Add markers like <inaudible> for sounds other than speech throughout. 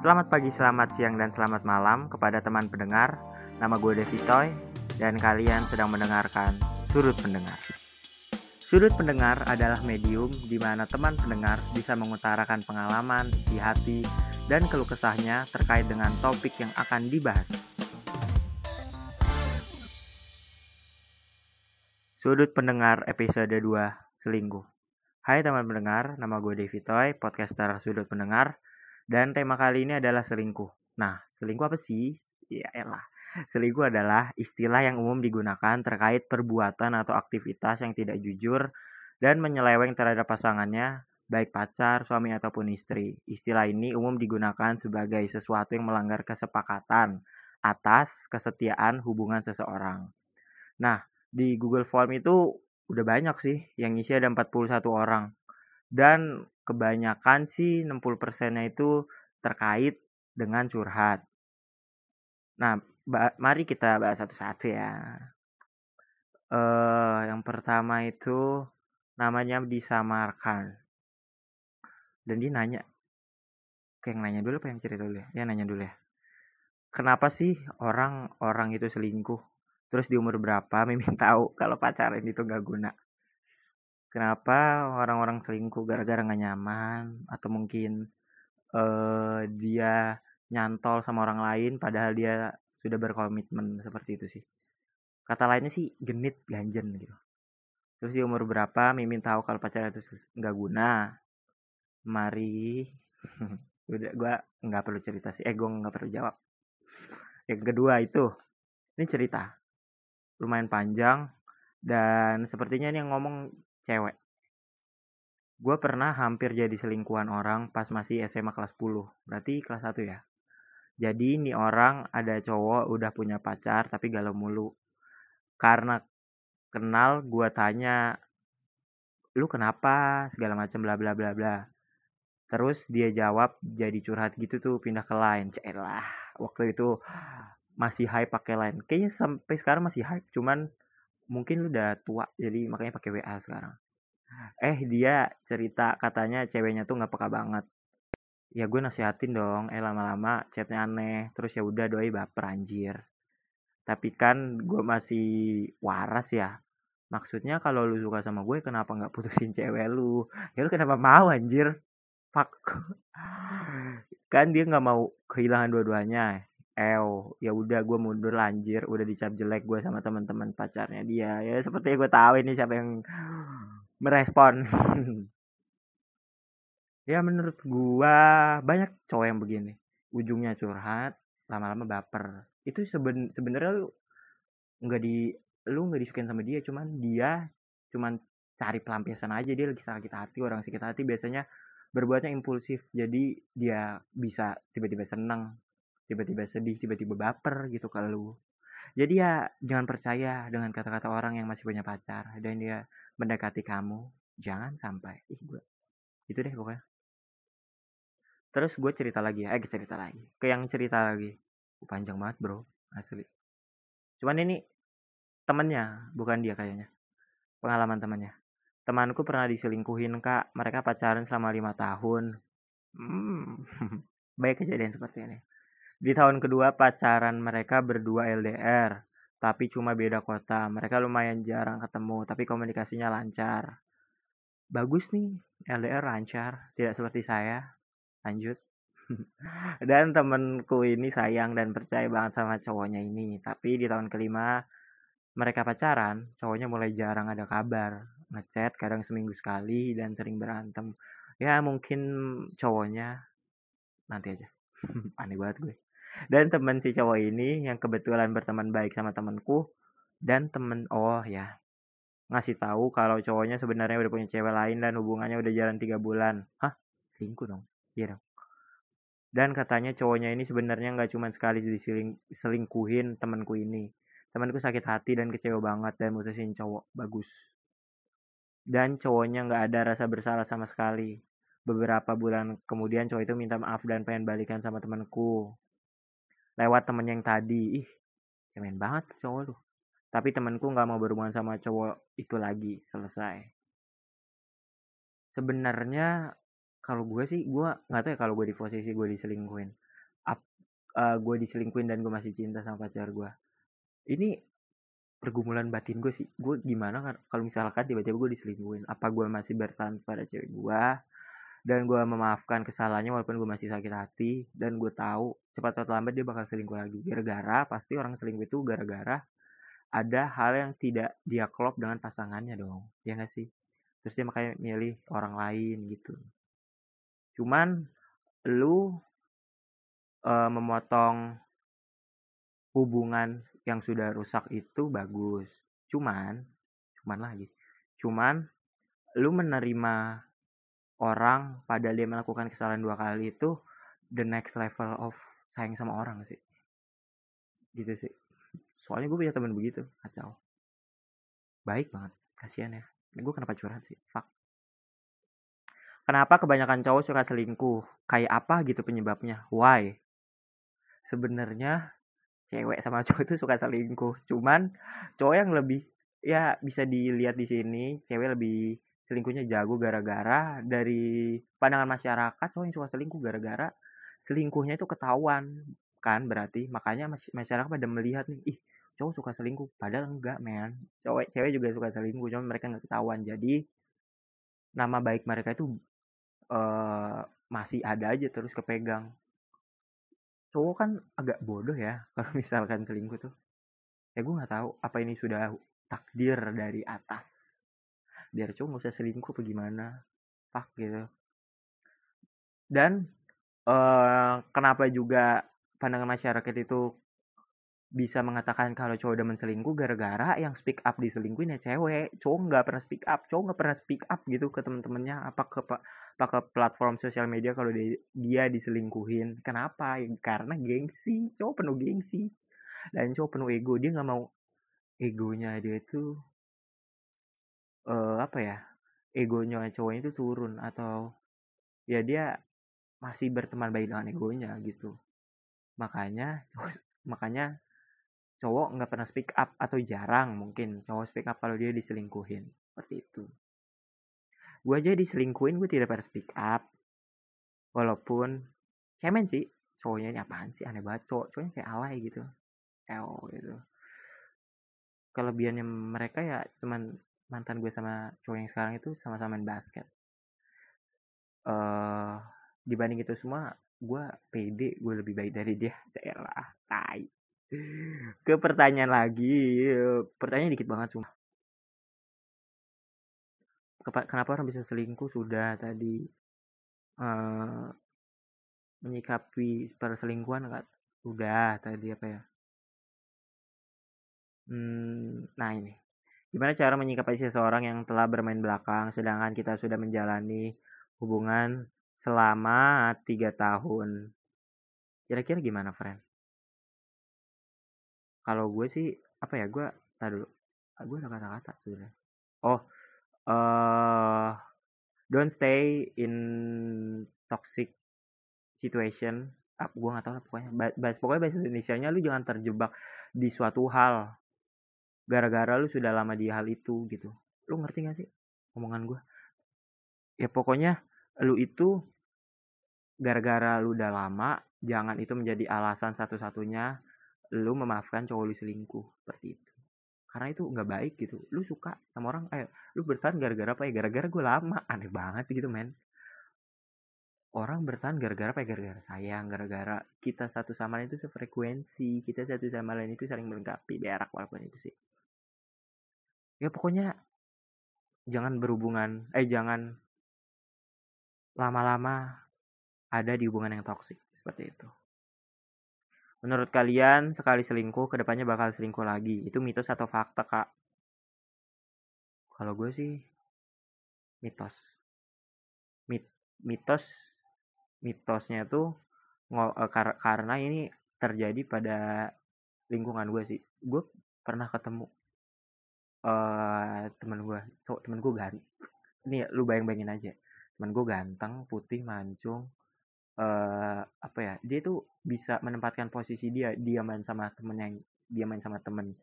Selamat pagi, selamat siang, dan selamat malam kepada teman pendengar. Nama gue Devi Toy, dan kalian sedang mendengarkan Sudut Pendengar. Sudut Pendengar adalah medium di mana teman pendengar bisa mengutarakan pengalaman, isi hati, dan keluh kesahnya terkait dengan topik yang akan dibahas. Sudut Pendengar episode 2 Selingkuh Hai teman pendengar, nama gue Devi Toy, podcaster Sudut Pendengar dan tema kali ini adalah selingkuh. Nah, selingkuh apa sih? Ya elah. Selingkuh adalah istilah yang umum digunakan terkait perbuatan atau aktivitas yang tidak jujur dan menyeleweng terhadap pasangannya, baik pacar, suami ataupun istri. Istilah ini umum digunakan sebagai sesuatu yang melanggar kesepakatan atas kesetiaan hubungan seseorang. Nah, di Google Form itu udah banyak sih yang isi ada 41 orang. Dan kebanyakan sih 60%-nya itu terkait dengan curhat. Nah, mari kita bahas satu-satu ya. Uh, yang pertama itu namanya disamarkan. Dan dia nanya, kayak yang nanya dulu apa yang cerita dulu ya? Ya nanya dulu ya. Kenapa sih orang-orang itu selingkuh? Terus di umur berapa? <laughs> Mimin tahu kalau pacaran itu gak guna kenapa orang-orang selingkuh gara-gara nggak nyaman? Atau mungkin uh, dia nyantol sama orang lain padahal dia sudah berkomitmen seperti itu sih? Kata lainnya sih genit ganjen gitu. Terus di umur berapa mimin tahu kalau pacaran itu nggak guna? Mari. <laughs> Udah gue nggak perlu cerita sih. Eh gue nggak perlu jawab. Yang kedua itu ini cerita. Lumayan panjang dan sepertinya ini yang ngomong cewek. Gue pernah hampir jadi selingkuhan orang pas masih SMA kelas 10. Berarti kelas 1 ya. Jadi ini orang ada cowok udah punya pacar tapi galau mulu. Karena kenal gue tanya lu kenapa segala macam bla bla bla bla. Terus dia jawab jadi curhat gitu tuh pindah ke lain. Celah. Waktu itu masih hype pakai lain. Kayaknya sampai sekarang masih hype. Cuman mungkin lu udah tua jadi makanya pakai WA sekarang. Eh dia cerita katanya ceweknya tuh nggak peka banget. Ya gue nasihatin dong. Eh lama-lama chatnya aneh. Terus ya udah doi baper anjir. Tapi kan gue masih waras ya. Maksudnya kalau lu suka sama gue kenapa nggak putusin <laughs> cewek lu? Ya lu kenapa mau anjir? Fuck. <laughs> Kan dia nggak mau kehilangan dua-duanya Ew, ya udah gue mundur lanjir, udah dicap jelek gue sama teman-teman pacarnya dia. Ya seperti gue tahu ini siapa yang merespon. <laughs> ya menurut gue banyak cowok yang begini. Ujungnya curhat, lama-lama baper. Itu seben sebenarnya lu nggak di lu nggak disukain sama dia, cuman dia cuman cari pelampiasan aja dia lagi sakit hati orang sakit hati biasanya berbuatnya impulsif jadi dia bisa tiba-tiba senang tiba-tiba sedih, tiba-tiba baper gitu kalau lu. Jadi ya jangan percaya dengan kata-kata orang yang masih punya pacar dan dia mendekati kamu. Jangan sampai. Ih gue. Itu deh pokoknya. Terus gue cerita lagi ya. Eh cerita lagi. Ke yang cerita lagi. Uh, panjang banget bro. Asli. Cuman ini temennya. Bukan dia kayaknya. Pengalaman temannya. Temanku pernah diselingkuhin kak. Mereka pacaran selama lima tahun. Hmm. <laughs> Baik kejadian seperti ini. Di tahun kedua pacaran mereka berdua LDR, tapi cuma beda kota. Mereka lumayan jarang ketemu, tapi komunikasinya lancar. Bagus nih, LDR lancar, tidak seperti saya. Lanjut. <laughs> dan temenku ini sayang dan percaya banget sama cowoknya ini. Tapi di tahun kelima mereka pacaran, cowoknya mulai jarang ada kabar. Ngechat kadang seminggu sekali dan sering berantem. Ya mungkin cowoknya nanti aja. <laughs> Aneh banget gue dan temen si cowok ini yang kebetulan berteman baik sama temenku dan temen oh ya ngasih tahu kalau cowoknya sebenarnya udah punya cewek lain dan hubungannya udah jalan tiga bulan. Hah? Selingkuh dong? Iya dong. Dan katanya cowoknya ini sebenarnya nggak cuma sekali diselingkuhin temanku ini. Temanku sakit hati dan kecewa banget dan mutusin cowok. Bagus. Dan cowoknya nggak ada rasa bersalah sama sekali. Beberapa bulan kemudian cowok itu minta maaf dan pengen balikan sama temanku lewat temen yang tadi. Ih cemen banget cowok lu tapi temenku nggak mau berhubungan sama cowok itu lagi selesai. Sebenarnya kalau gue sih gue nggak tahu ya kalau gue di posisi gue diselingkuhin. Ap, uh, gue diselingkuin dan gue masih cinta sama pacar gue. Ini pergumulan batin gue sih. Gue gimana kan kalau misalkan tiba-tiba gue diselingkuhin apa gue masih bertahan pada cewek gue dan gue memaafkan kesalahannya walaupun gue masih sakit hati. Dan gue tahu cepat atau lambat dia bakal selingkuh lagi. Gara-gara pasti orang selingkuh itu gara-gara ada hal yang tidak dia klop dengan pasangannya dong. Ya gak sih? Terus dia makanya milih orang lain gitu. Cuman lu uh, memotong hubungan yang sudah rusak itu bagus. Cuman cuman lagi. Cuman lu menerima orang pada dia melakukan kesalahan dua kali itu the next level of sayang sama orang sih. Gitu sih. Soalnya gue punya temen begitu kacau. Baik banget kasihan ya. Ini gue kenapa curhat sih? Fuck. Kenapa kebanyakan cowok suka selingkuh? Kayak apa gitu penyebabnya? Why? Sebenarnya cewek sama <laughs> cowok itu suka selingkuh. Cuman cowok yang lebih ya bisa dilihat di sini cewek lebih selingkuhnya jago gara-gara dari pandangan masyarakat cowok yang suka selingkuh gara-gara selingkuhnya itu ketahuan kan berarti. Makanya masyarakat pada melihat nih ih cowok suka selingkuh. Padahal enggak men. Cowok cewek juga suka selingkuh cuma mereka nggak ketahuan. Jadi nama baik mereka itu uh, masih ada aja terus kepegang. Cowok kan agak bodoh ya <laughs> kalau misalkan selingkuh tuh. Ya gue nggak tahu apa ini sudah takdir dari atas biar cowok nggak usah selingkuh apa gimana. Pak gitu. Dan uh, kenapa juga pandangan masyarakat itu bisa mengatakan kalau cowok udah menselingkuh gara-gara yang speak up diselingkuhin ya cewek. Cowok nggak pernah speak up cowok nggak pernah speak up gitu ke teman-temannya. Apa ke apa ke platform sosial media kalau dia, dia diselingkuhin? Kenapa? Ya, karena gengsi. Cowok penuh gengsi. Dan cowok penuh ego. Dia nggak mau egonya dia itu uh, apa ya egonya cowoknya itu turun atau ya dia masih berteman baik dengan egonya gitu. Makanya makanya cowok nggak pernah speak up atau jarang mungkin cowok speak up kalau dia diselingkuhin seperti itu. Gue aja diselingkuhin gue tidak pernah speak up. Walaupun cemen sih cowoknya ini apaan sih aneh banget cowok cowoknya kayak alay gitu. Eo gitu. Kelebihannya mereka ya cuman mantan gue sama cowok yang sekarang itu sama-sama main basket. Uh, dibanding itu semua gue pede gue lebih baik dari dia. <laughs> Lah tai. Ke pertanyaan lagi pertanyaan dikit banget cuma kenapa orang bisa selingkuh sudah tadi? Uh, menyikapi perselingkuhan enggak udah tadi apa ya? Hmm, nah ini gimana cara menyikapi seseorang yang telah bermain belakang sedangkan kita sudah menjalani hubungan selama tiga tahun? Kira-kira gimana friend kalau gue sih apa ya gue tadi dulu. Gue ada kata-kata sebenarnya. Oh uh, don't stay in toxic situation. Ah, gue nggak tahu lah pokoknya. Bahas pokoknya bahasa Indonesia nya lu jangan terjebak di suatu hal gara-gara lu sudah lama di hal itu gitu. Lu ngerti gak sih omongan gue ya pokoknya lu itu gara-gara lu udah lama jangan itu menjadi alasan satu-satunya lu memaafkan cowok lu selingkuh seperti itu. Karena itu nggak baik gitu. Lu suka sama orang ayo lu bertahan gara-gara apa? Ya gara-gara gue lama. Aneh banget gitu men. Orang bertahan gara-gara apa? Ya gara-gara sayang gara-gara kita satu sama lain itu sefrekuensi kita satu sama lain itu saling melengkapi berak walaupun itu sih ya pokoknya jangan berhubungan eh jangan lama-lama ada di hubungan yang toksik seperti itu Menurut kalian, sekali selingkuh, ke depannya bakal selingkuh lagi. Itu mitos atau fakta, Kak? Kalau gue sih, mitos. Mit, mitos, mitosnya tuh uh, kar karena ini terjadi pada lingkungan gue sih. Gue pernah ketemu uh, temen gue, so, temen gue ganteng. Ini lu bayang-bayangin aja. Temen gue ganteng, putih, mancung, uh, apa ya dia tuh bisa menempatkan posisi dia dia main sama temen yang dia main sama temen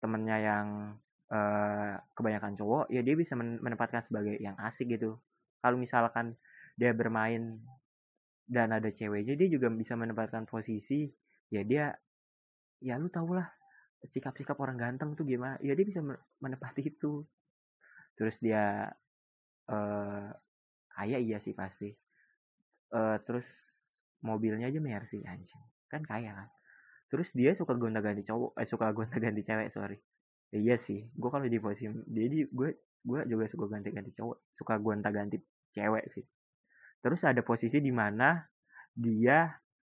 temennya yang uh, kebanyakan cowok ya dia bisa menempatkan sebagai yang asik gitu kalau misalkan dia bermain dan ada ceweknya dia juga bisa menempatkan posisi ya dia ya lu tau lah sikap-sikap orang ganteng tuh gimana? Ya dia bisa menepati itu. Terus dia eh kaya iya sih pasti. Eh terus mobilnya aja Mercy anjing. Kan kaya kan? Terus dia suka gonta-ganti cowok eh suka gonta-ganti cewek sorry. Ya, iya sih. Gue kalau di posisi dia di gue gue juga suka ganti-ganti cowok suka gonta-ganti cewek sih. Terus ada posisi di mana dia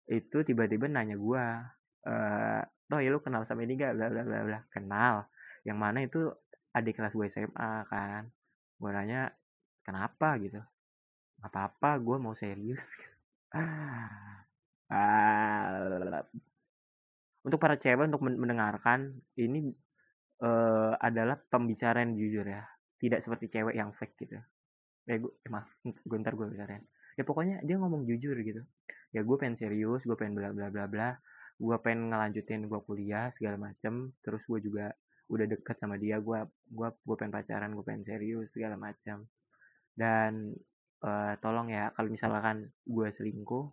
itu tiba-tiba nanya gue eh toh ya lu kenal sama ini gak bla bla bla bla. Kenal. Yang mana itu adik kelas gue SMA kan. Gue nanya kenapa? Gitu. Nggak apa-apa gue mau serius. <laughs> Ah, untuk para cewek untuk mendengarkan ini uh, adalah pembicaraan jujur ya. Tidak seperti cewek yang fake gitu. Ya gue eh, maaf gue ntar gue bicarain. Ya pokoknya dia ngomong jujur gitu. Ya gue pengen serius gue pengen bla bla bla bla gue pengen ngelanjutin gue kuliah segala macem terus gue juga udah deket sama dia gue gue gue pengen pacaran gue pengen serius segala macam dan uh, tolong ya kalau misalkan gue selingkuh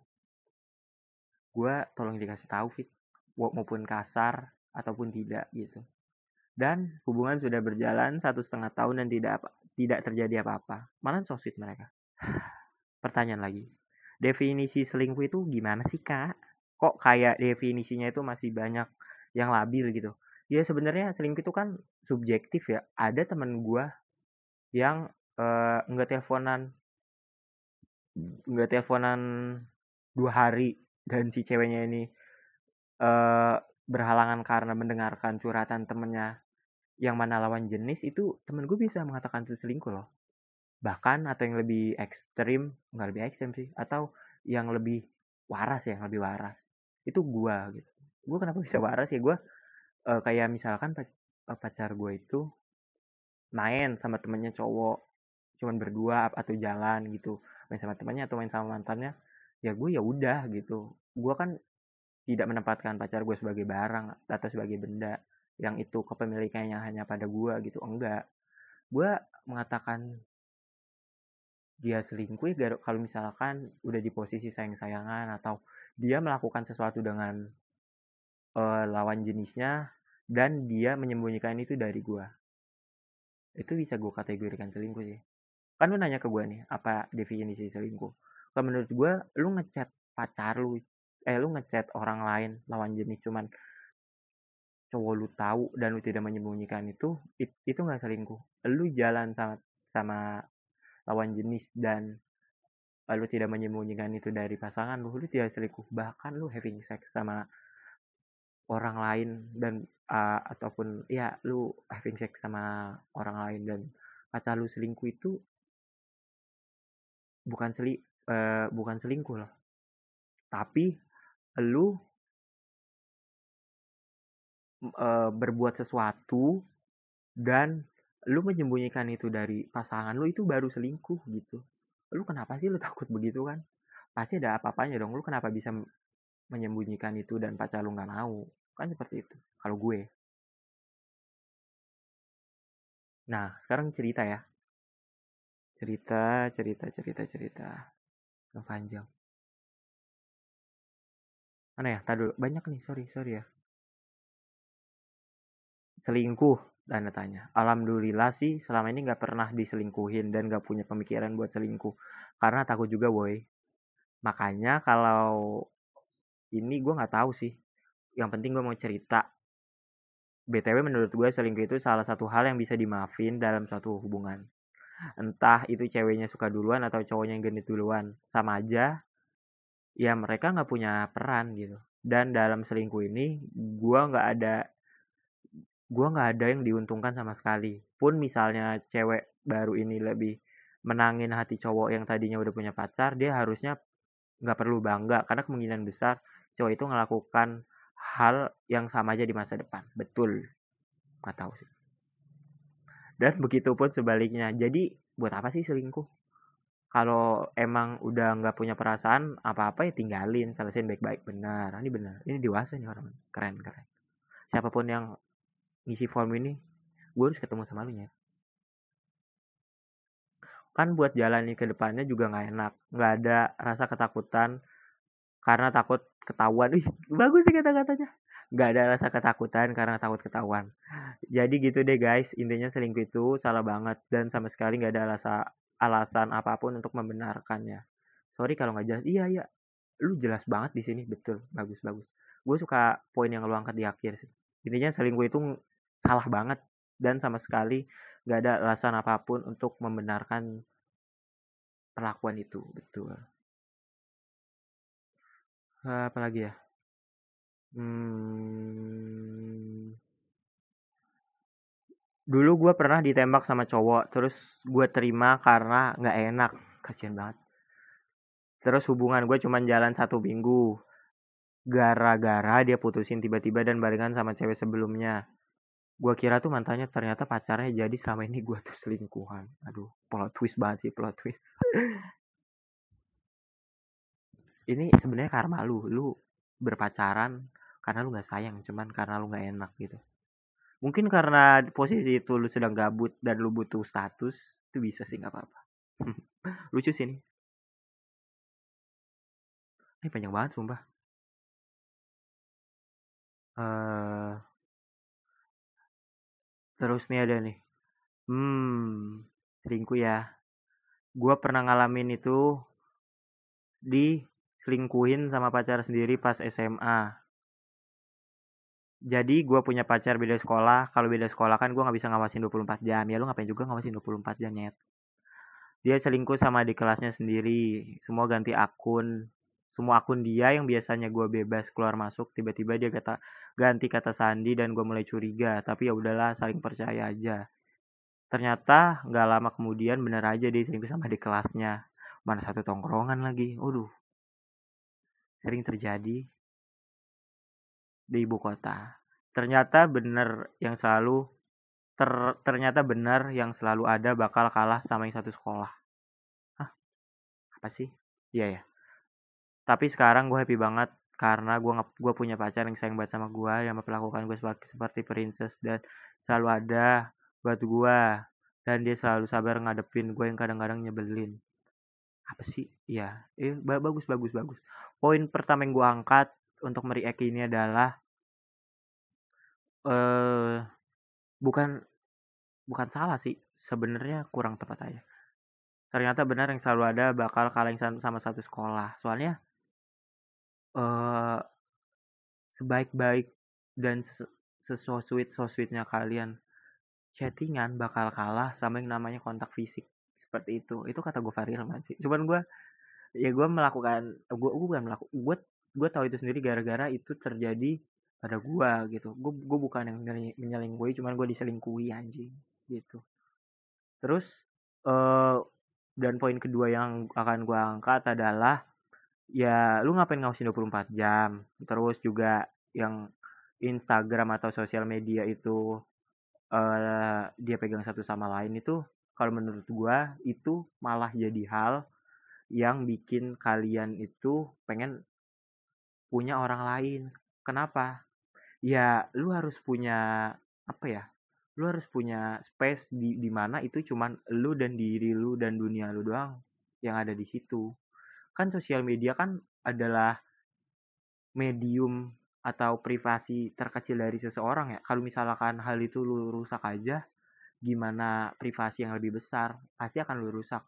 gue tolong dikasih tahu fit maupun kasar ataupun tidak gitu dan hubungan sudah berjalan satu setengah tahun dan tidak apa, tidak terjadi apa-apa. Mana sosit mereka? <sighs> Pertanyaan lagi. Definisi selingkuh itu gimana sih kak? Kok kayak definisinya itu masih banyak yang labil gitu? Ya sebenarnya selingkuh itu kan subjektif ya. Ada temen gue yang uh, nggak teleponan nggak teleponan dua hari dan si ceweknya ini uh, berhalangan karena mendengarkan curhatan temennya yang mana lawan jenis itu temen gue bisa mengatakan itu selingkuh loh bahkan atau yang lebih ekstrim nggak lebih ekstrim sih atau yang lebih waras ya yang lebih waras itu gue gitu. Gue kenapa bisa waras ya? Gue uh, kayak misalkan pacar gue itu main sama temennya cowok cuman berdua atau jalan gitu. Main sama temannya atau main sama mantannya ya gue ya udah gitu. Gue kan tidak menempatkan pacar gue sebagai barang atau sebagai benda yang itu kepemilikannya hanya pada gue gitu. Enggak. Gue mengatakan dia selingkuh ya kalau misalkan udah di posisi sayang-sayangan atau dia melakukan sesuatu dengan uh, lawan jenisnya dan dia menyembunyikan itu dari gue itu bisa gue kategorikan selingkuh sih. Kan lu nanya ke gue nih apa definisi selingkuh? Kalau menurut gue lu ngechat pacar lu eh lu ngechat orang lain lawan jenis cuman cowok lu tahu dan lu tidak menyembunyikan itu it, itu nggak selingkuh. Lu jalan sama sama lawan jenis dan lu tidak menyembunyikan itu dari pasangan lu lu tidak selingkuh. Bahkan lu having sex sama orang lain dan uh, ataupun ya lu having sex sama orang lain dan kata lu selingkuh itu bukan seli uh, bukan selingkuh loh tapi lu uh, berbuat sesuatu dan lu menyembunyikan itu dari pasangan lu itu baru selingkuh gitu lu kenapa sih lu takut begitu kan? Pasti ada apa-apanya dong lu kenapa bisa menyembunyikan itu dan pacar lu nggak mau kan seperti itu kalau gue. Nah sekarang cerita ya. Cerita cerita cerita cerita. Yang panjang. Mana ya? Tadi banyak nih. Sorry sorry ya. Selingkuh dan tanya. Alhamdulillah sih selama ini nggak pernah diselingkuhin dan nggak punya pemikiran buat selingkuh. Karena takut juga boy. Makanya kalau ini gue nggak tahu sih. Yang penting gue mau cerita. Btw menurut gue selingkuh itu salah satu hal yang bisa dimaafin dalam suatu hubungan. Entah itu ceweknya suka duluan atau cowoknya yang genit duluan. Sama aja ya mereka nggak punya peran gitu. Dan dalam selingkuh ini gue nggak ada gue nggak ada yang diuntungkan sama sekali. Pun misalnya cewek baru ini lebih menangin hati cowok yang tadinya udah punya pacar dia harusnya nggak perlu bangga karena kemungkinan besar cowok itu melakukan hal yang sama aja di masa depan. Betul. Nggak tahu sih. Dan begitu pun sebaliknya. Jadi buat apa sih selingkuh? Kalau emang udah nggak punya perasaan apa-apa ya tinggalin selesaiin baik-baik. Benar. Ini benar. Ini dewasa nih orang. Keren keren. Siapa pun yang ngisi form ini gue harus ketemu sama lu ya. Kan buat jalani ke depannya juga nggak enak nggak ada rasa ketakutan karena takut ketahuan. Ih bagus sih kata-katanya. Nggak ada rasa ketakutan karena takut ketahuan. Jadi gitu deh guys. Intinya selingkuh itu salah banget dan sama sekali nggak ada alasan alasan apa pun untuk membenarkannya. Sorry kalau nggak jelas. Iya iya. Lu jelas banget di sini. Betul. Bagus bagus. Gue suka poin yang lu angkat di akhir sih. Intinya selingkuh itu salah banget dan sama sekali nggak ada alasan apa pun untuk membenarkan perlakuan itu betul apa lagi ya Hmm. Dulu gue pernah ditembak sama cowok, terus gue terima karena nggak enak, kasian banget. Terus hubungan gue cuma jalan satu minggu, gara-gara dia putusin tiba-tiba dan barengan sama cewek sebelumnya. Gue kira tuh mantannya ternyata pacarnya jadi selama ini gue tuh selingkuhan. Aduh, plot twist banget sih plot twist. ini sebenarnya karma lu, lu berpacaran karena lu nggak sayang cuman karena lu nggak enak gitu. Mungkin karena posisi itu lu sedang gabut dan lu butuh status itu bisa sih nggak apa-apa. <laughs> Lucu sih ini. Ini panjang banget sumpah. Uh, terus nih ada nih. Hmm selingkuh ya. Gue pernah ngalamin itu di selingkuhin sama pacar sendiri pas SMA jadi gue punya pacar beda sekolah. Kalau beda sekolah kan gue nggak bisa ngawasin 24 jam. Ya lu ngapain juga ngawasin 24 jam nyet? Dia selingkuh sama di kelasnya sendiri. Semua ganti akun semua akun dia yang biasanya gue bebas keluar masuk tiba-tiba dia kata ganti kata sandi dan gue mulai curiga tapi ya udahlah saling percaya aja ternyata nggak lama kemudian bener aja dia selingkuh sama di kelasnya mana satu tongkrongan lagi waduh sering terjadi di ibu kota. Ternyata benar yang selalu ter, ternyata benar yang selalu ada bakal kalah sama yang satu sekolah. Hah? Apa sih? Iya ya. Tapi sekarang gue happy banget karena gue gue punya pacar yang sayang banget sama gue yang memperlakukan gue seperti, seperti princess dan selalu ada buat gue dan dia selalu sabar ngadepin gue yang kadang-kadang nyebelin. Apa sih? Iya. Eh bagus bagus bagus. Poin pertama yang gue angkat untuk meriak ini adalah eh bukan bukan salah sih. Sebenarnya kurang tepat aja. Ternyata benar yang selalu ada bakal kaleng sama satu sekolah. Soalnya eh sebaik-baik dan seso sweet so sweetnya kalian. Chattingan bakal kalah sama yang namanya kontak fisik. Seperti itu. Itu kata gue Faril sih. Cuman gue ya gue melakukan gue gue bukan melakukan gue gue tahu itu sendiri gara-gara itu terjadi pada gue gitu. Gue gue bukan yang menyelingkuhi cuman gue diselingkuhi anjing gitu. Terus uh, dan poin kedua yang akan gue angkat adalah ya lu ngapain ngawasin 24 jam terus juga yang Instagram atau sosial media itu uh, dia pegang satu sama lain itu kalau menurut gue itu malah jadi hal yang bikin kalian itu pengen punya orang lain. Kenapa? Ya, lu harus punya apa ya? Lu harus punya space di di mana itu cuman lu dan diri lu dan dunia lu doang yang ada di situ. Kan sosial media kan adalah medium atau privasi terkecil dari seseorang ya. Kalau misalkan hal itu lu rusak aja, gimana privasi yang lebih besar? Pasti akan lu rusak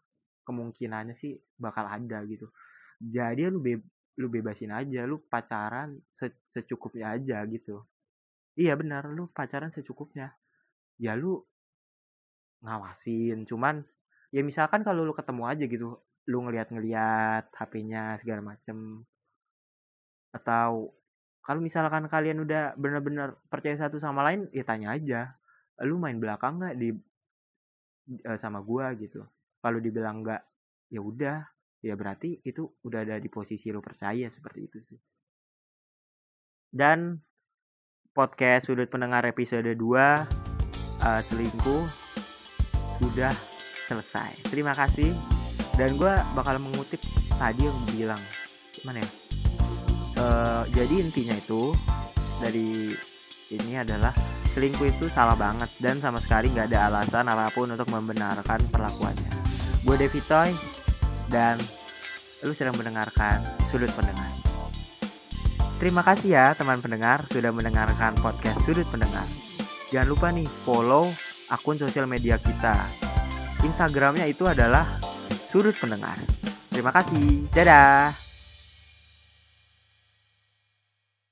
kemungkinannya sih bakal ada gitu jadi lu be lu bebasin aja lu pacaran se secukupnya aja gitu iya benar lu pacaran secukupnya ya lu ngawasin cuman ya misalkan kalau lu ketemu aja gitu lu ngeliat-ngeliat HP-nya segala macem. Atau kalau misalkan kalian udah bener-bener percaya satu sama lain ya tanya aja lu main belakang nggak di uh, sama gua? Gitu. Kalau dibilang enggak ya udah. Ya berarti itu udah ada di posisi lo percaya seperti itu sih. Dan podcast sudut pendengar episode 2 uh, eh, selingkuh sudah selesai. Terima kasih dan gue bakal mengutip tadi yang bilang mana ya uh, jadi intinya itu dari ini adalah selingkuh itu salah banget dan sama sekali nggak ada alasan apa pun untuk membenarkan perlakuannya Gue Devitoy dan lu sedang mendengarkan Sudut Pendengar. Terima kasih ya teman pendengar sudah mendengarkan podcast Sudut Pendengar. Jangan lupa nih follow akun sosial media kita. Instagramnya itu adalah Sudut Pendengar. Terima kasih. Dadah.